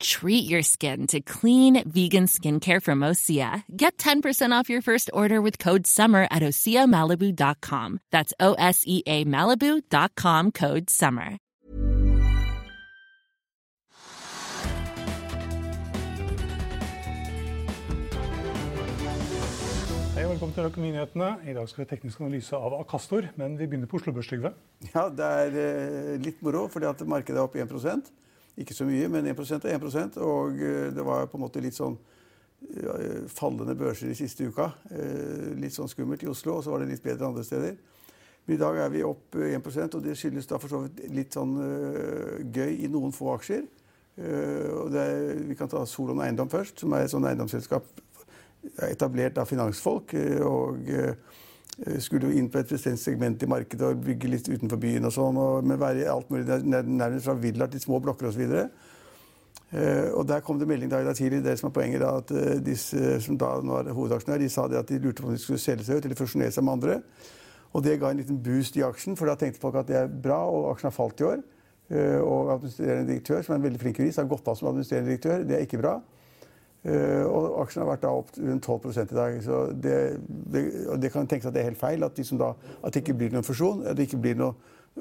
Treat your skin to clean vegan skincare from Osea. Get 10% off your first order with code SUMMER at OseaMalibu.com. That's O S E A Malibu.com code SUMMER. Hei velkommen til Økonominyhetene. I dag skal vi ha teknisk analyse av Akastor, men vi begynner på Oslo Børs, Trygve. Ja, det er eh, litt moro, fordi at markedet er opp 1 Ikke så mye, men 1 er 1 Og eh, det var på en måte litt sånn eh, fallende børser i siste uka. Eh, litt sånn skummelt i Oslo, og så var det litt bedre andre steder. Men i dag er vi opp eh, 1 og det skyldes da for så vidt litt sånn gøy i noen få aksjer. Er, vi kan ta Solon Eiendom først, som er et sånn eiendomsselskap etablert av finansfolk. og skulle inn på et bestemt segment i markedet og bygge litt utenfor byen og sånn, og med være alt mulig nærmest fra villaer til små blokker osv. Uh, og der kom det melding da i dag tidlig, det som er poenget da, at uh, disse som da nå hovedaksjonærer, de sa det at de lurte på om de skulle selge seg ut eller fusjonere seg med andre. Og det ga en liten boost i aksjen, for da tenkte folk at det er bra, og aksjen har falt i år. Uh, og administrerende direktør, som er en veldig flink jurist, har gått av som administrerende direktør. Det er ikke bra. Eh, og aksjen har vært da opp rundt 12 i dag. Så det, det, det kan tenkes at det er helt feil. At, de da, at det ikke blir noen fusjon, at det ikke blir noe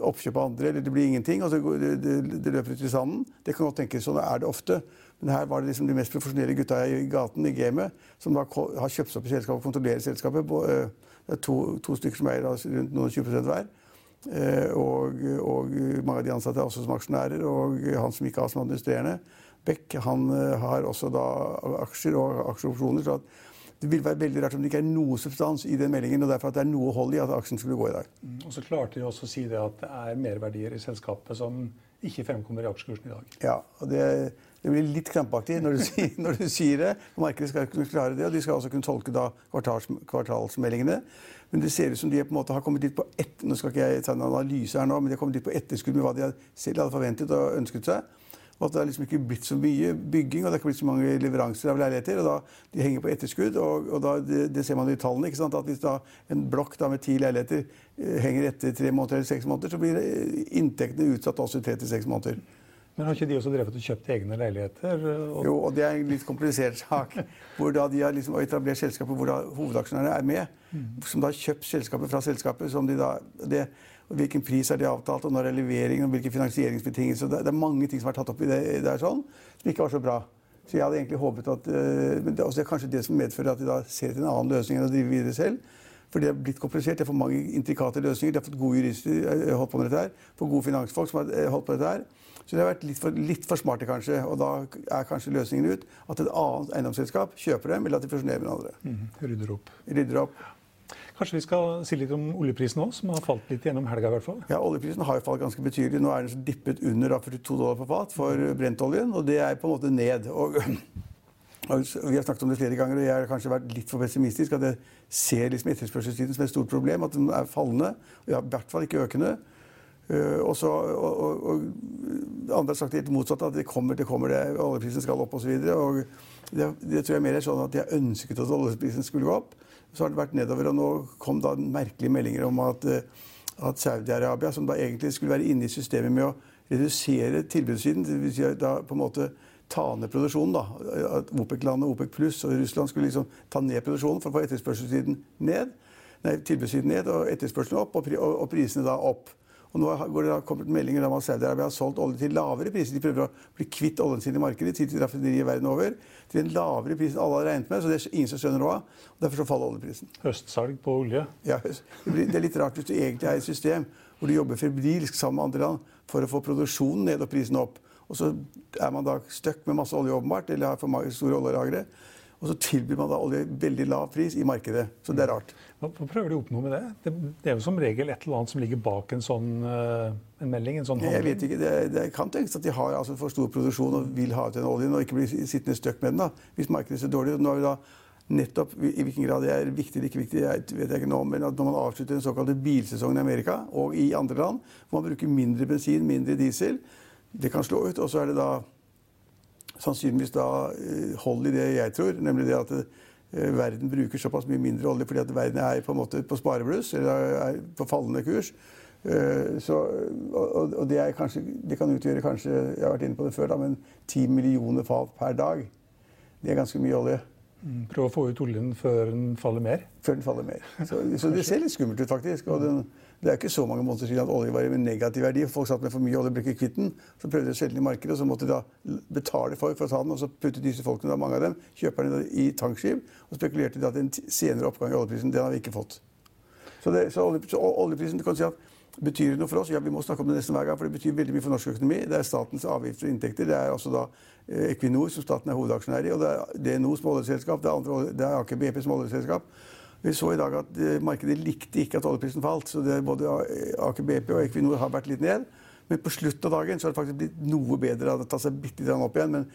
oppkjøp av andre, eller det blir ingenting. og så det, det, løper ut i sanden. Det kan godt tenkes. Sånn er det ofte. Men her var det liksom de mest profesjonelle gutta i gaten i gamet som da har kjøpt seg opp i selskapet og kontrollerer selskapet. Eh, Det er to, to stykker som eier rundt noen og 20 hver. Eh, Og, og mange av de ansatte er også som aksjonærer. Og han som gikk av som administrerende, Beck, han eh, har også da aksjer og aksjeopsjoner. så det vil være veldig rart om det ikke er noe substans i den meldingen, og derfor at det er noe hold i at aksjen skulle gå i dag. Og så klarte de også å si det at det er merverdier i selskapet som ikke fremkommer i aksjekursen i dag. Ja, og det, det blir litt krampaktig når du, sier, når du sier det. Markedet skal kunne klare det, og de skal også kunne tolke da kvartals, kvartalsmeldingene. Men det ser ut som de på en måte har kommet litt på ett, nå skal ikke jeg ta en analyse her nå, men de har kommet litt på etterskudd med hva de selv hadde forventet og ønsket seg. Og at det har liksom ikke blitt så mye bygging, og det har ikke blitt så mange leveranser av leiligheter. og da De henger på etterskudd, og, og da, det, det ser man i tallene. ikke sant? At Hvis da en blokk da med ti leiligheter eh, henger etter tre måneder eller seks måneder, så blir eh, inntektene utsatt også i tre til seks måneder. Men har ikke de også drevet og kjøpt egne leiligheter? Og, Jo, og det er en litt komplisert sak. Hvor da de har liksom etablert selskapet hvor da hovedaksjonærene er med. Som da har kjøpt selskapet fra selskapet. Som de da, det, hvilken pris er det avtalt, og når er leveringen, og hvilke finansieringsbetingelser. Det, er mange ting som er tatt opp i det, det er sånn, som ikke var så bra. Så jeg hadde egentlig håpet at eh, Men det, er kanskje det som medfører at de da ser etter en annen løsning enn å drive videre selv. For det er blitt komplisert. Det er for mange intrikate løsninger. De har fått gode jurister eh, holdt på med dette her. For gode finansfolk som har eh, holdt på med dette her. Så de har vært litt for, litt for smarte, kanskje. Og da er kanskje løsningen ut at et annet eiendomsselskap kjøper dem, eller at de fusjonerer med andre. Mm, rydder opp. Rydder opp. Kanskje vi skal si litt om oljeprisen òg, som har falt litt gjennom helga i hvert fall. Ja, Oljeprisen har jo falt ganske betydelig. Nå er den dippet under da 42 dollar på fat for brentoljen, og det er på en måte ned. Og, og vi har snakket om det flere ganger, og jeg har kanskje vært litt for pessimistisk. At jeg ser liksom etterspørselssiden som et stort problem, at den er fallende. Og i hvert fall ikke økende. Uh, og, så, og, og andre har sagt litt motsatt, at det kommer, det kommer, det, oljeprisen skal opp osv. Det, det tror jeg mer er sånn at de har ønsket at oljeprisen skulle gå opp. Så har det vært nedover, og nå kom da merkelige meldinger om at, uh, at Saudi-Arabia, som da egentlig skulle være inne i systemet med å redusere tilbudssiden, dvs. Si da på en måte ta ned produksjonen, da. At OPEC-landet, OPEC pluss og Russland skulle liksom ta ned produksjonen for å få etterspørselssiden ned. Nei, tilbudssiden ned og etterspørselen opp, og, pri og, og prisene da opp. Og nå går det da kommet meldinger om at Saudi-Arabia har solgt olje til lavere priser. De prøver å bli kvitt oljen sin i markedet til raffinerier verden over. Til en lavere pris enn alle har regnet med. Så det er ingen som skjønner noe av. Derfor så faller oljeprisen. Høstsalg på olje. Ja, det, blir, det er litt rart hvis du egentlig er i et system hvor du jobber febrilsk sammen med andre land for å få produksjonen ned og prisen opp. Og så er man da stuck med masse olje, åpenbart, eller har for store oljelagre. Og så tilbyr man da olje veldig lav pris i markedet. Så det er rart. Hva hva prøver de å oppnå med det? det? Det er jo som regel et eller annet som ligger bak en sånn eh, en melding? en sånn Jeg handling. vet ikke, Det, det kan tenkes at de har altså for stor produksjon og vil ha ut den oljen og ikke bli sittende støkk med den. da, Hvis markedet er så dårlig. Nå har vi da nettopp i hvilken grad det er viktig eller ikke viktig, jeg vet jeg ikke nå, men at når man avslutter den såkalte bilsesongen i Amerika og i andre land, hvor man bruker mindre bensin, mindre diesel, det kan slå ut. Og så er det da sannsynligvis da eh, hold i det jeg tror, nemlig det at eh, verden bruker såpass mye mindre olje fordi at verden er på en måte på sparebluss, eller er på fallende kurs. Eh, så, og, og det, kanskje, det, kan utgjøre kanskje jeg har vært inne på det før da, men 10 millioner fat per dag. Det er ganske mye olje. Prøv prøve å få ut oljen før den faller mer? Før den faller mer. Så, så det ser litt skummelt ut, faktisk. Og den, det er ikke så mange måneder siden at olje var i negativ verdi. Folk satt med for mye olje og ble ikke kvitt den. Så prøvde de å selge den i markedet, og så måtte de da betale for, for å ta den. Og så puttet disse folkene, da, mange av dem, kjøper den i tankskip og spekulerte da at en senere oppgang i oljeprisen, den har vi ikke fått. Så, det, så, olje, så oljeprisen, kan si at Betyr det noe for oss? Ja, vi må snakke om det nesten hver gang, for det betyr veldig mye for norsk økonomi. Det er statens avgifter og inntekter. Det er altså da eh, Equinor, som staten er hovedaksjonær i, og det er DNO som oljeselskap, det er, andre, er Aker BP som oljeselskap. Vi så i dag at eh, markedet likte ikke at oljeprisen falt, så det, både Aker BP og Equinor har vært litt ned. Men på slutten av dagen så har det faktisk blitt noe bedre. Det tatt seg bitte litt opp igjen, men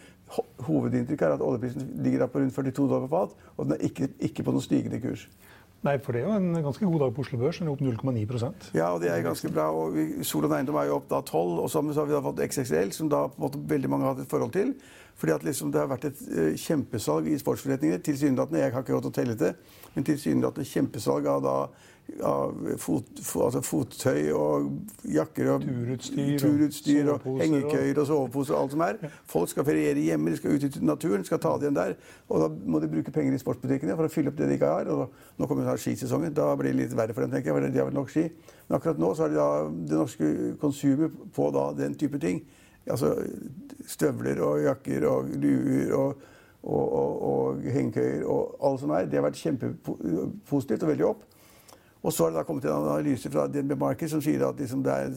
hovedinntrykket er at oljeprisen ligger på rundt 42 dollar på fat, og den er ikke, ikke på noen stigende kurs. Nei, for det er jo en ganske god dag på Oslo Børs. Den er opp 0,9% Ja, og det er ganske bra. og Solan Eiendom er jo opp da 12, og så har vi da fått XXL, som da på en måte veldig mange har hatt et forhold til. Fordi at liksom det har vært et uh, kjempesalg i sportsforretningene. Tilsynelatende, jeg har ikke råd til å telle det, men tilsynelatende kjempesalg av da av fot, altså fottøy og jakker og turutstyr, turutstyr og, og hengekøyer og soveposer og alt som er. Folk skal feriere hjemme, de skal ut i naturen, skal ta det igjen der. Og da må de bruke penger i sportsbutikkene for å fylle opp det de ikke har. Og nå kommer skisesongen. Da blir det litt verre for dem, tenker jeg. for de har vel nok ski. Men akkurat nå så er det da det norske konsumet på da den type ting. Altså støvler og jakker og luer og og, og, og hengekøyer og alt som er. Det har vært kjempepositivt og veldig opp. Og så har det da kommet en analyse fra DNB Market som sier at liksom det er,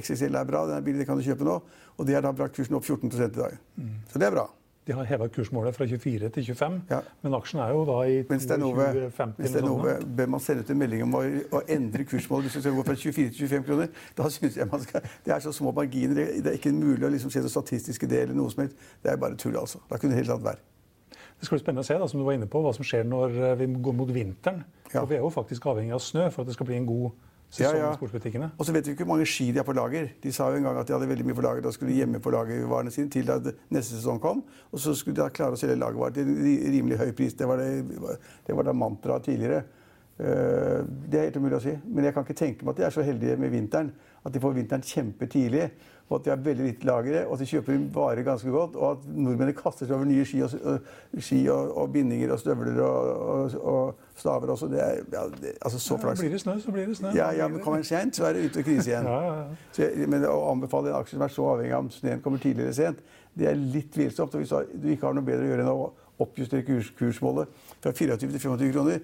XXL er bra, den er billig, det kan du kjøpe nå. Og det har da brakt kursen opp 14 i dag. Mm. Så det er bra. De har heva kursmålet fra 24 til 25, ja. men aksjen er jo da i 22-50. Hvis det er noe, bør man sende ut en melding om å, å endre kursmålet hvis du skal gå fra 24 til 25 kroner. Da synes jeg man skal, Det er så små marginer. Det, det er ikke mulig å liksom se noe statistisk i det eller noe som helst. Det er bare tull, altså. Da kunne det helt annet være. Det skal bli spennende å se da, som du var inne på, hva som skjer når eh, vi går mot vinteren. Ja. For Vi er jo faktisk avhengig av snø for at det skal bli en god ja, ja. Og så vet vi ikke hvor mange ski de har på lager. De sa jo en gang at de hadde veldig mye på lager. Da skulle de gjemme på lagervarene sine til da neste sesong kom. Og så skulle de klare å selge lagervarer til en rimelig høy pris. Det var, det, det var da mantraet tidligere. Eh, det er helt umulig å si. Men jeg kan ikke tenke meg at de er så heldige med vinteren. At de får vinteren kjempetidlig og at de har veldig lite lagre, og at de kjøper inn varer ganske godt, og at nordmennene kaster seg over nye ski og, ski og, og bindinger og støvler og, og staver også. Det er ja, det, altså så flaks. Ja, blir det snø, så blir det snø. Ja, ja men kommer den sent, så er det ute og krise igjen. ja, ja, så jeg, men å anbefale en aksje som er så avhengig av om snøen kommer tidligere eller sent, det er litt tvilsomt. Og hvis du ikke har noe bedre å gjøre enn å oppjustere kurs, kursmålet fra 24 til 25 kroner,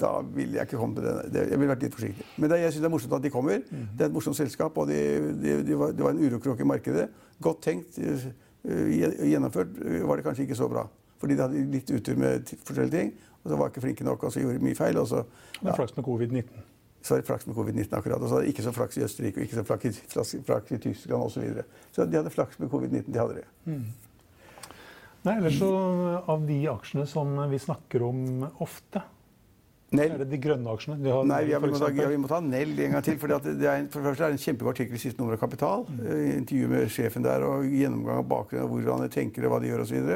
da ville jeg ikke kommet til det. Jeg ville vært litt forsiktig. Men det, jeg syns det er morsomt at de kommer. Mm -hmm. Det er et morsomt selskap, og det de, de var, de var, en urokråke i markedet. Godt tenkt. Uh, gjennomført var det kanskje ikke så bra. Fordi de hadde litt utur med forskjellige ting. Og så var ikke flinke nok, og så gjorde mye feil. Og så, ja. Flaks med covid-19. Så var det flaks med covid-19 akkurat. Og så hadde de ikke så flaks i Østerrike og ikke så flaks i, flaks i Tyskland osv. Så, videre. så de hadde flaks med covid-19. De hadde det. Mm. Nei, ellers så Av de aksjene som vi snakker om ofte, Nell. er det de grønne aksjene? De Nei, ja, vi, må ta, ja, vi, må ta, Nell en gang til. For det, det er for det første er det en kjempegod artikkel i siste nummer av Kapital. Mm. Uh, intervju med sjefen der og gjennomgang av bakgrunnen, hvordan de tenker og hva de gjør osv.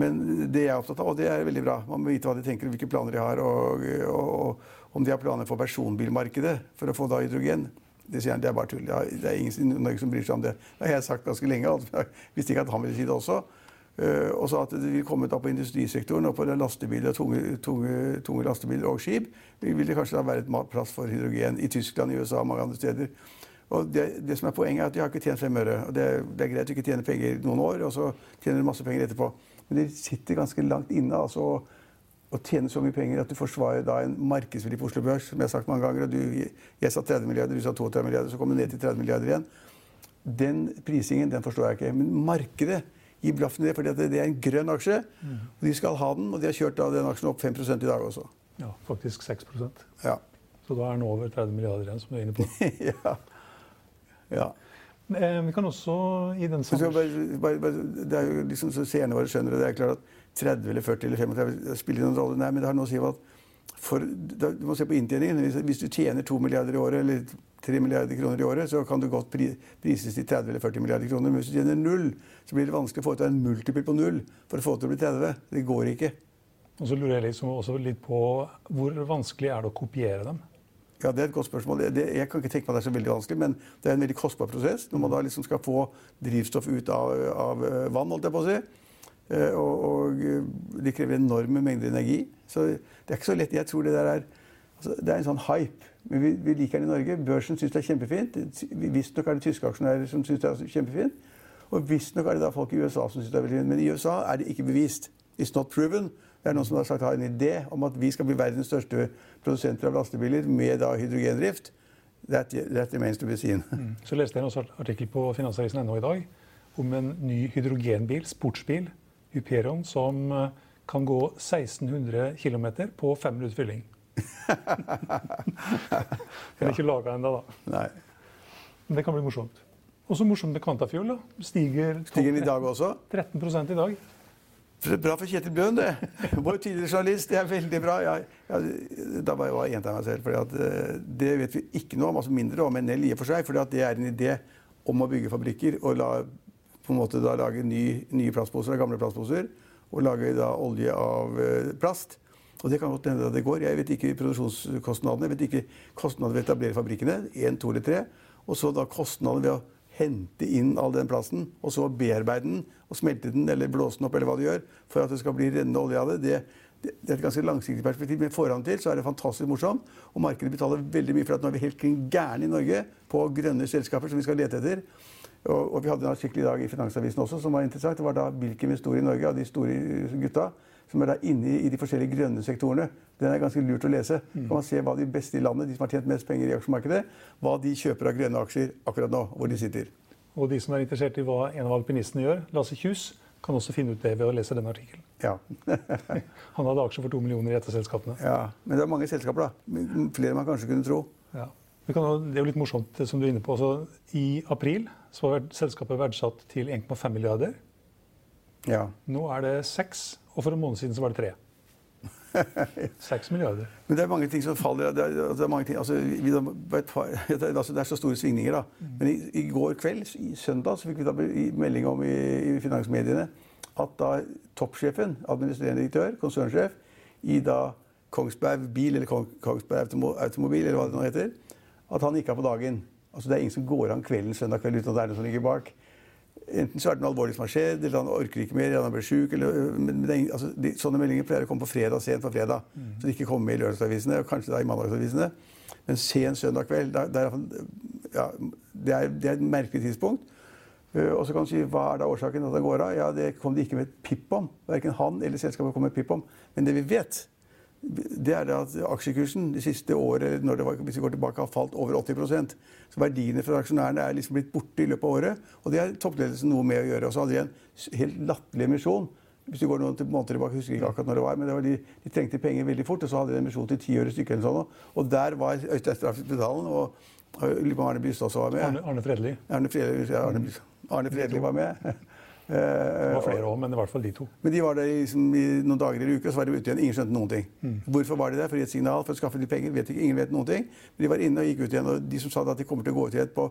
Men det jeg er opptatt av, og det er veldig bra, man må vite hva de tenker og hvilke planer de har, og, og, og om de har planer for personbilmarkedet for å få da hydrogen. Det sier han, det er bare tull. Det er ingen i Norge som bryr seg om det. Det har jeg sagt ganske lenge. Altså, jeg visste ikke at han ville si det også. Uh, og sa at det vil komme på industrisektoren og på lastebiler, tunge, tunge, tunge lastebiler og skip. vil det kanskje da være et plass for hydrogen i Tyskland, i USA og mange andre steder. Og det, det, som er Poenget er at de har ikke tjent fem øre. og det, det, er greit å ikke tjene penger noen år, og så tjener de masse penger etterpå. Men de sitter ganske langt inne altså, og tjener så mye penger at du forsvarer da en markedsvillig på Oslo Børs. Som jeg har sagt mange ganger. og du, Jeg sa 30 milliarder, du sa 32 milliarder, så kom du ned til 30 milliarder igjen. Den prisingen den forstår jeg ikke. Men markedet gi blaffen i det, for det er en grønn aksje. Mm. og De skal ha den, og de har kjørt den aksjen opp 5% i dag også. Ja, faktisk 6% ja. Så da er den over 30 milliarder igjen, som du er inne på. ja. ja. Eh, vi kan også i den sammen... Bare, bare, det er jo liksom så Seerne våre skjønner det. Det er klart at 30 eller 40 eller 35 spiller noen rolle. Nei, men det har noe å si at for, da, Du må se på inntjeningen. Hvis, hvis, du tjener 2 milliarder i året eller 3 milliarder kroner i året, så kan du godt pri, prises til 30 eller 40 milliarder kroner. Men hvis du tjener null, så blir det vanskelig å få til en multiple på null for å få til å bli 30. Det går ikke. Og så lurer jeg liksom også litt på hvor vanskelig er det å kopiere dem? Ja, Det er et godt spørsmål. Det, jeg kan ikke tenke meg at det er så veldig vanskelig, men det er en veldig kostbar prosess. Når man da liksom skal få drivstoff ut av, av eh, vann, holdt jeg på å si. Eh, og, og, eh, det krever enorme mengder energi. Så det er ikke så lett. Jeg tror det der er altså, Det er en sånn hype. Men vi, vi liker den i Norge. Børsen syns det er kjempefint. Visstnok er det tyske aksjonærer som syns det er kjempefint. Og visstnok er det da folk i USA som syns det er veldig fint. Men i USA er det ikke bevist. It's not proven. Det er noen som har sagt har en idé om at vi skal bli verdens største produsenter av lastebiler med da hydrogendrift. That, that remains to be seen. Mm. Så leste jeg en artikkel på finansavisen.no i dag om en ny hydrogenbil, sportsbil, Hyperion, som eh, kan gå 1600 km på fem minutter fylling. Den er ikke laga ennå, da. Nei. Men det kan bli morsomt. Og så morsomt med Quantafuel. da. Stiger, Stiger den i dag også? 13% i dag. Bra for Kjetil Bøhn, det. Vår tidligere journalist. Det er veldig bra. Jeg, jeg, da bare jeg gjenta meg selv. For eh, det vet vi ikke noe om. altså Mindre om NL i og for seg. For det er en idé om å bygge fabrikker og la, på en måte da lage ny, nye plastposer av gamle plastposer. Og lage da olje av eh, plast. Og det kan godt hende at det går. Jeg vet ikke produksjonskostnadene. Jeg vet ikke kostnadene ved å etablere fabrikkene. Én, to eller tre. Og så da kostnadene ved å hente inn all den plasten, og så bearbeide den og smelte den eller blåse den opp, eller hva du gjør, for at det skal bli rennende olje av det, det, det, er et ganske langsiktig perspektiv. Men foran til så er det fantastisk morsomt. Og markedet betaler veldig mye for at nå er vi helt kring gærne i Norge på grønne selskaper som vi skal lete etter. Og, og vi hadde en artikkel i dag i Finansavisen også som var interessant. Det var da hvilke investorer i Norge av de store gutta som er da inne i de forskjellige grønne sektorene. Den er ganske lurt å lese. Mm. kan man se hva de beste i landet, de som har tjent mest penger i aksjemarkedet, hva de kjøper av grønne aksjer akkurat nå, hvor de sitter. Og de som er interessert i hva en av alpinistene gjør, Lasse Kjus, kan også finne ut det ved å lese denne artikkelen. Ja. Han hadde aksjer for to millioner i et av selskapene. Ja, Men det er mange selskaper, da. Flere man kanskje kunne tro. Ja. Det er jo litt morsomt, som du er inne på. Altså, I april så var selskapet verdsatt til 1,5 milliarder. Ja. Nå er det 6, og for en måned siden så var det 3. 6 milliarder. Men det er mange ting som faller Det er, det er, ting, altså, vi, altså, det er så store svingninger, da. Mm. Men i, i, går kveld, i søndag, så fikk vi da melding om i, i finansmediene at da toppsjefen, administrerende direktør, konsernsjef i da Kongsberg Bil, eller Kongsberg Automobil, eller hva det nå heter, at han gikk av på dagen. Altså Det er ingen som går an kvelden søndag kveld uten at det er noe som ligger bak. Enten så er det noe alvorlig som har skjedd, eller han orker ikke mer, eller han blir sjuk. Altså, sånne meldinger pleier å komme på fredag, sent på fredag. Mm. Så de ikke kommer med i lørdagsavisene, og kanskje da i mandagsavisene. Men sen søndag kveld der, der, ja, det, er, det, er, et merkelig tidspunkt. Uh, og så kan du si hva er da årsaken til at han går av? Ja, Det kom de ikke med et pip om. Verken han eller selskapet kom med et pip om. Men det vi vet, det er at aksjekursen det siste året når det var, hvis vi går tilbake, har falt over 80% Så verdiene fra aksjonærene er liksom blitt borte i løpet av året. Og det har toppledelsen noe med å gjøre. Og så hadde de en helt latterlig emisjon. Hvis du går noen måneder tilbake, husker jeg ikke akkurat når det var, men det var de, de, trengte penger veldig fort. Og så hadde de en emisjon til ti øre stykket. Sånn, og der var Øystein Straffespitalen og, og Arne Bystad også var med. Arne, Arne Fredli. Arne Fredli, ja, Arne, Arne Fredli var med. Det var flere òg, men i hvert fall de to. Men de var der liksom, i noen dager eller uker, så var de ute igjen. Ingen skjønte noen ting. Mm. Hvorfor var de der? For å gi et signal, for å skaffe litt penger? Vet ikke, ingen vet noen ting. Men de var inne og gikk ut igjen. Og de som sa at de kommer til å gå ut igjen på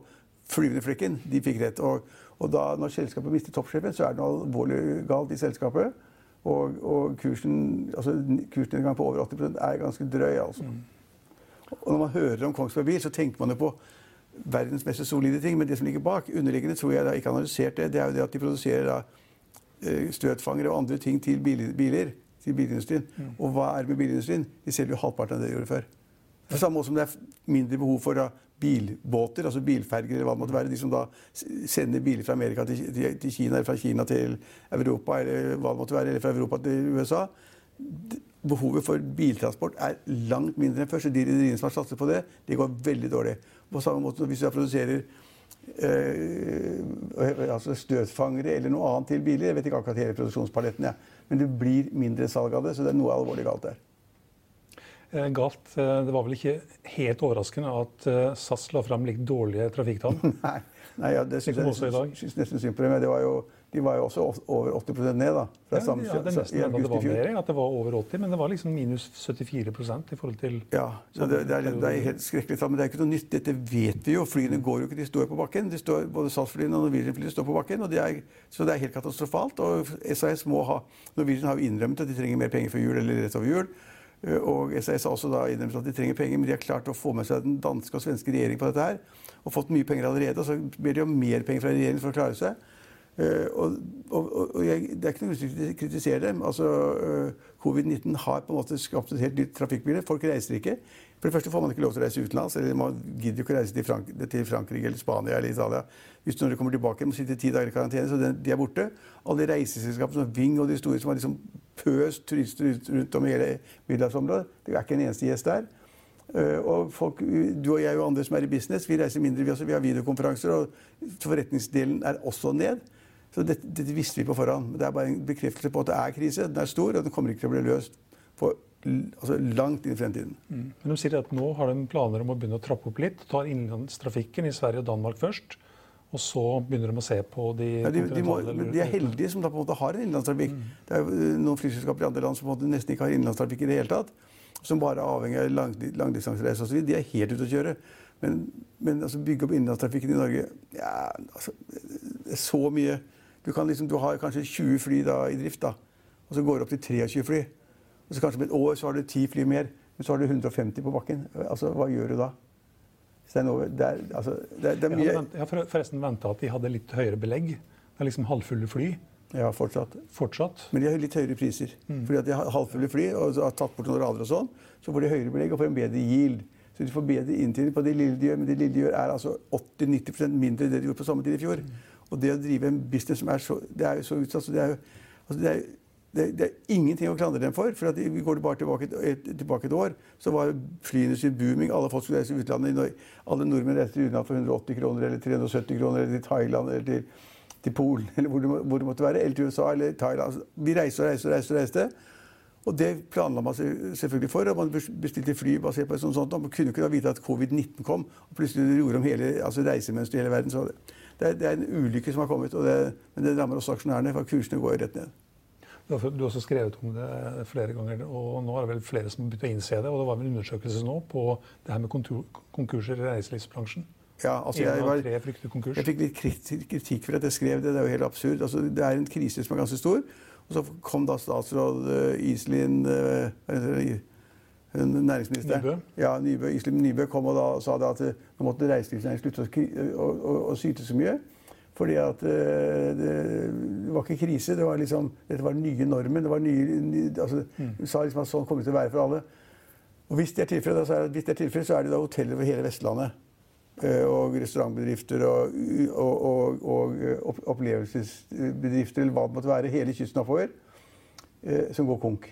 flyvende flekken, de fikk rett. Og, og da, når selskapet mister toppsjefen, så er det noe alvorlig galt i selskapet. Og, og kursen, altså, kursnedgang på over 80 er ganske drøy, altså. Mm. Og når man hører om Kongsberg Bil, så tenker man jo på verdens mest solide ting. Men det som ligger bak, underliggende tror jeg da ikke analysert det, det er jo det at de produserer da eh, støtfangere og andre ting til biler. Til bilindustrien. Mm. Og hva er det med bilindustrien? De selger jo halvparten av det de gjorde før. På samme måte som det er mindre behov for da, bilbåter, altså bilferger eller hva det måtte være. De som da sender biler fra Amerika til, til, til Kina, eller fra Kina til Europa, eller hva det måtte være, eller fra Europa til USA. Behovet for biltransport er langt mindre enn før. Så de rederiene som har satset på det, det går veldig dårlig. På samme måte hvis jeg produserer eh, altså støtfangere eller noe annet til biler. Jeg vet ikke akkurat hele produksjonspaletten, ja. men det blir mindre salg av det, så det er noe alvorlig galt der. eh, galt. Det var vel ikke helt overraskende at SAS la fram litt dårlige trafikktall? Nei, Nei ja, det syns jeg, nesten synd på dem. Jo de var jo også over 80 ned. da. ja, ja, det nesten at det var mer, at det var over 80, men det var liksom minus 74% i forhold til Ja, så det, det, er, det er helt skrekkelig tall. Men det er ikke noe nytt. Dette vet vi jo. Flyene går jo ikke, de står på bakken. De står, både SAS-flyene og Norwegian-flyene står på bakken. det er, Så det er helt katastrofalt. Og SAS må ha Norwegian har jo innrømmet at de trenger mer penger før jul eller rett over jul. Eh, og SAS har også da innrømmet at de trenger penger, men de har klart å få med seg den danske og svenske regjeringen på dette her. Og fått mye penger allerede. Og så ber de om mer penger fra regjeringen for å klare seg. Uh, og, og, og jeg, Det er ikke noe å kritisere dem. Altså, uh, Covid-19 har på en måte skapt et helt nytt trafikkbilde. Folk reiser ikke. For det første får man ikke lov til å reise utenlands. eller Man gidder jo ikke å reise til, Frank til, Frankrike eller Spania eller Italia. Hvis du når du kommer tilbake, må sitte ti dager i karantene, så de er borte. Alle reiseselskapene som Ving og de store som har liksom pøst turister rundt om i hele middelhavsområdet. Det er ikke en eneste gjest der. Uh, og folk, Du og jeg og andre som er i business, vi reiser mindre. Vi, også, vi har videokonferanser, og forretningsdelen er også ned. Så dette, dette, visste vi på forhånd. Det er bare en bekreftelse på at det er krise. Den er stor, og den kommer ikke til å bli løst på, altså langt inn i fremtiden. Mm. Men de sier at nå har de planer om å begynne å trappe opp litt. Ta innenlandstrafikken i Sverige og Danmark først. Og så begynner de å se på de ja, de, de, må, de, er heldige som da på en måte har en innenlandstrafikk. Mm. Det er eh, noen flyselskaper i andre land som nesten ikke har innenlandstrafikk i det hele tatt. Som bare er avhengig av lang, langdistansereiser osv. De er helt ute å kjøre. Men, men altså, bygge opp innenlandstrafikken i Norge ja, altså, Det er så mye du, liksom, du, har kanskje 20 fly da, i drift, da, og så går det opp til 23 fly. Og så kanskje om et år så har du 10 fly mer, men så har du 150 på bakken. Altså, Hva gjør du da? Det, er, altså, det, det er mye Jeg har forresten venta at de hadde litt høyere belegg. Det er liksom halvfulle fly. Ja, fortsatt. fortsatt. Men de har litt høyere priser. Mm. Fordi at de har halvfulle fly og har tatt bort noen rader og sånn, så får de høyere belegg og får en bedre yield. Så de får bedre inntjening på det lille de gjør. Men det lille de gjør, er altså 80-90% mindre enn det de gjorde på samme tid i fjor. Mm. Og det å drive en business som er så, det er jo så utsatt så det er jo altså det er, det, det er ingenting å klandre dem for. for vi Går bare tilbake et, tilbake et år, så var flyindustrien booming. Alle folk skulle reise til utlandet. Alle nordmenn reiste utenlands for 180 kroner eller 370 kroner eller til Thailand eller til, til Polen eller hvor det, hvor det, måtte være. Eller til USA eller Thailand. Altså, vi reiste og reiste og reiste. og reiste. Og det planla man selvfølgelig for. og Man bestilte fly basert på et sånt. sånt og Man kunne ikke vite at covid-19 kom og plutselig gjorde om hele altså reisemønsteret i hele verden. Så det det er, en ulykke som har kommet, det, men det rammer også aksjonærene, for kursene går rett ned. Du har også skrevet om det flere ganger, og nå er det vel flere som har begynt å innse det. og Det var vel en undersøkelse nå på det her med konkurser i reiselivsbransjen. Ja, altså jeg, var, jeg, fikk litt kritikk for at jeg skrev det. Det er jo helt absurd. Altså, det er en krise som er ganske stor. Og så kom da statsråd uh, Iselin uh, næringsminister. Nybø? Ja, Nybø, Iselin Nybø kom og da sa at eh, nå måtte reiselivsnæringen slutte å, å, å, syte så mye. Fordi at det, det, var ikke krise. Det var liksom, dette var den nye normen. det var nye, ny, altså, mm. sa liksom at sånn kommer det til å være for alle. Og Hvis det er tilfellet, så er, så er det da hoteller over hele Vestlandet. Og restaurantbedrifter og, og, og, opplevelsesbedrifter eller hva det måtte være. Hele kysten oppover. Som går konk.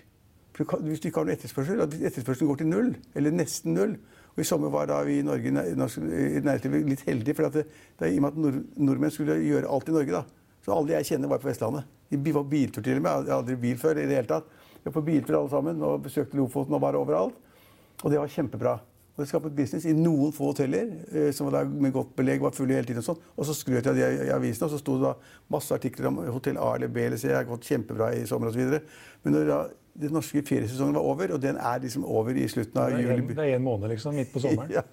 Hvis du ikke har noe etterspørsel, og etterspørselen går til null, eller nesten null og I sommer var da vi i Norge i næringslivet litt heldige, for det, det, i og med at nord, nordmenn skulle gjøre alt i Norge. da. Så alle jeg kjenner, var på Vestlandet. De var biltur til og med. Jeg hadde aldri bil før. i det hele tatt. Vi var på biltur alle sammen og besøkte Lofoten og var overalt. Og det var kjempebra. Og det skapte business i noen få hoteller eh, som var med godt belegg, var fulle hele tiden. Og sånn. Og så skrøt jeg av i avisene, og så sto det da masse artikler om hotell A eller B eller C. har gått kjempebra i sommer osv. Men når da den norske feriesesongen var over, og den er liksom over i slutten av juli. Det er en måned, liksom, midt på sommeren? Ja.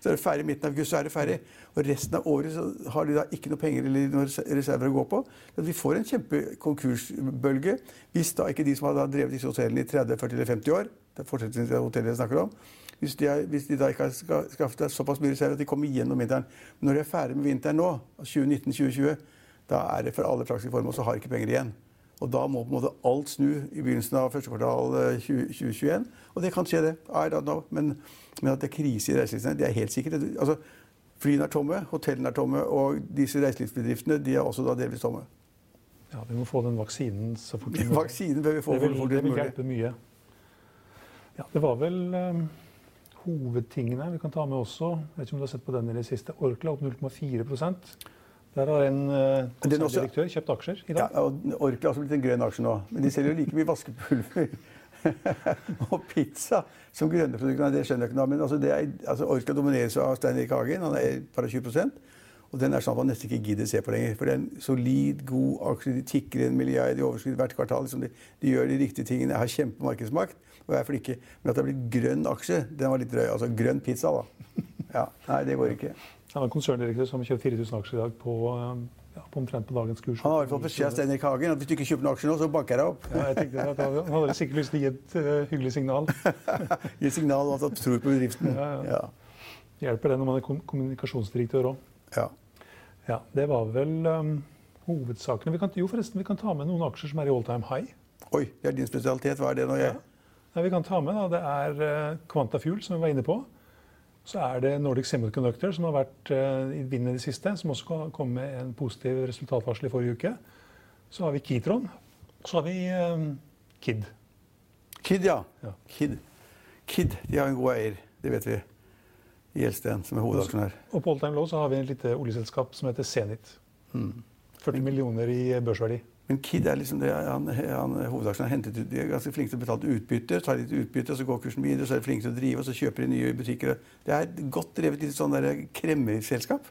Så er det ferdig midten av august, så er det ferdig. Og resten av året så har de da ikke noe penger eller noen reserver å gå på. Så vi får en kjempekonkursbølge hvis da ikke de som har drevet disse hotellene i 30, 40 eller 50 år det er fortsettelsen hotellet jeg snakker om, hvis de, er, hvis de, da ikke har skaffet seg såpass mye reserver at de kommer igjennom vinteren Men når de er ferdig med vinteren nå, 2019-2020, da er det for alle praktiske formål så har de ikke penger igjen. Og da må på en måte alt snu i begynnelsen av første kvartal 2021. Eh, og det kan skje, det. I don't know. Men, men at det er krise i reiselivsnæringen, det er helt sikkert. Altså, Flyene er tomme, hotellene er tomme, og disse reiselivsbedriftene de er også da delvis tomme. Ja, Vi må få den vaksinen så fort som mulig. Vaksinen bør vi få det vil, det vil hjelpe mye. Ja, Det var vel um, hovedtingene vi kan ta med også. Jeg vet ikke om du har sett på den i det siste. Orkla opp 0,4 der har en konserndirektør kjøpt aksjer i dag. Ja, og Orkla har også blitt en grønn aksje nå. Men de selger jo like mye vaskepulver og pizza som grønne produkter, det skjønner jeg ikke noe Men altså, det er, altså, Orkla domineres av Stein Erik Hagen. Han er bare 20 og den er sånn at man nesten ikke gidder se på lenger. For det er en solid, god aksje. De tikker en milliard i overskudd hvert kvartal. Liksom de, de, gjør de riktige tingene. Jeg har kjempemarkedsmakt. Og jeg er flinke. Men at det har blitt grønn aksje, den var litt drøy. Altså grønn pizza, da. Ja, Nei, det går ikke. Han var konserndirektør som kjøper 4000 aksjer i dag på ja, på omtrent på dagens kurs. Han har i hvert fall beskjed av Stein Hagen at hvis du ikke kjøper noen aksjer nå, så banker jeg opp. Ja, jeg tenkte at Han hadde sikkert lyst til å gi et uh, hyggelig signal. gi et signal om at han tror på bedriften. Ja, ja. Hjelper det når man er kommunikasjonsdirektør òg. Ja. ja. Det var vel um, hovedsakene. Vi kan, jo, forresten, vi kan ta med noen aksjer som er i all time high. Oi, det er din spesialitet. Hva er det nå? Jeg... Ja. vi kan ta med da, Det er uh, Quantafuel, som vi var inne på. Så er det Nordic Semiconductor, som har vært uh, i vinden i det siste, som også kom med en positiv resultatvarsel i forrige uke. Så har vi Kitron. Så har vi uh, Kid. Kid, ja. ja. Kid. Kid, de har en god eier. Det vet vi. Gjelsten, som er hovedaksjonær. Og på all time low så har vi en lite oljeselskap som heter Zenit. Mm. 40 millioner i børsverdi. Men Kid er liksom det, han, han hovedaksjen har hentet ut, de er ganske flinke til å betale utbytte. tar litt utbytte, Så går kursen videre, så er de flinke til å drive, og så kjøper de nye butikker. Det er godt drevet litt sånn kremmerselskap.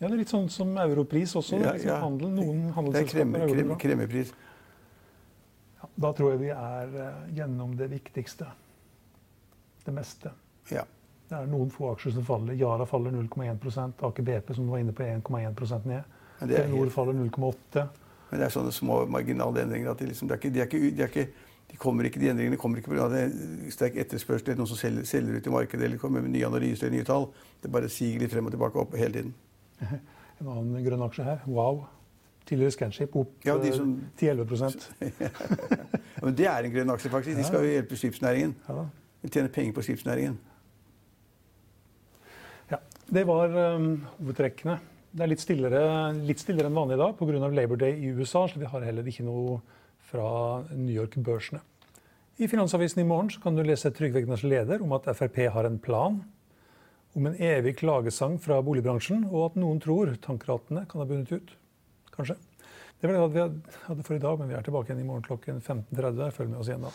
Ja, det er litt sånn som Europris også. Ja, ja. Handel, noen handelsselskaper det er krem, kremmerpris. Ja, da tror jeg vi er uh, gjennom det viktigste. Det meste. Ja. Det er noen få aksjer som faller. Yara faller 0,1% Aker BP som du var inne på 1,1% ned. Telenor helt... faller 0,8 men det er sånne små marginale endringer at de, liksom, de, ikke, de, ikke, de, ikke, de, kommer ikke, de endringene kommer ikke pga. sterk etterspørsel eller noen som selger, selger, ut i markedet eller kommer med nye analyser eller nye tall. Det bare siger litt frem og tilbake opp hele tiden. En annen grønn aksje her. Wow. Tidligere Scanship opp ja, som, 10-11 ja, Men det er en grønn aksje, faktisk. De skal jo hjelpe skipsnæringen. De tjener penger på skipsnæringen. Ja, Det var um, hovedtrekkene. Det er litt stillere, litt stillere enn vanlig i dag pga. Labor Day i USA, så vi har heller ikke noe fra New York-børsene. I Finansavisen i morgen kan du lese Trygve Egners leder om at Frp har en plan om en evig klagesang fra boligbransjen, og at noen tror tankratene kan ha bundet ut. Kanskje. Det var det vi hadde for i dag, men vi er tilbake igjen i morgen klokken 15.30. Følg med oss igjen da.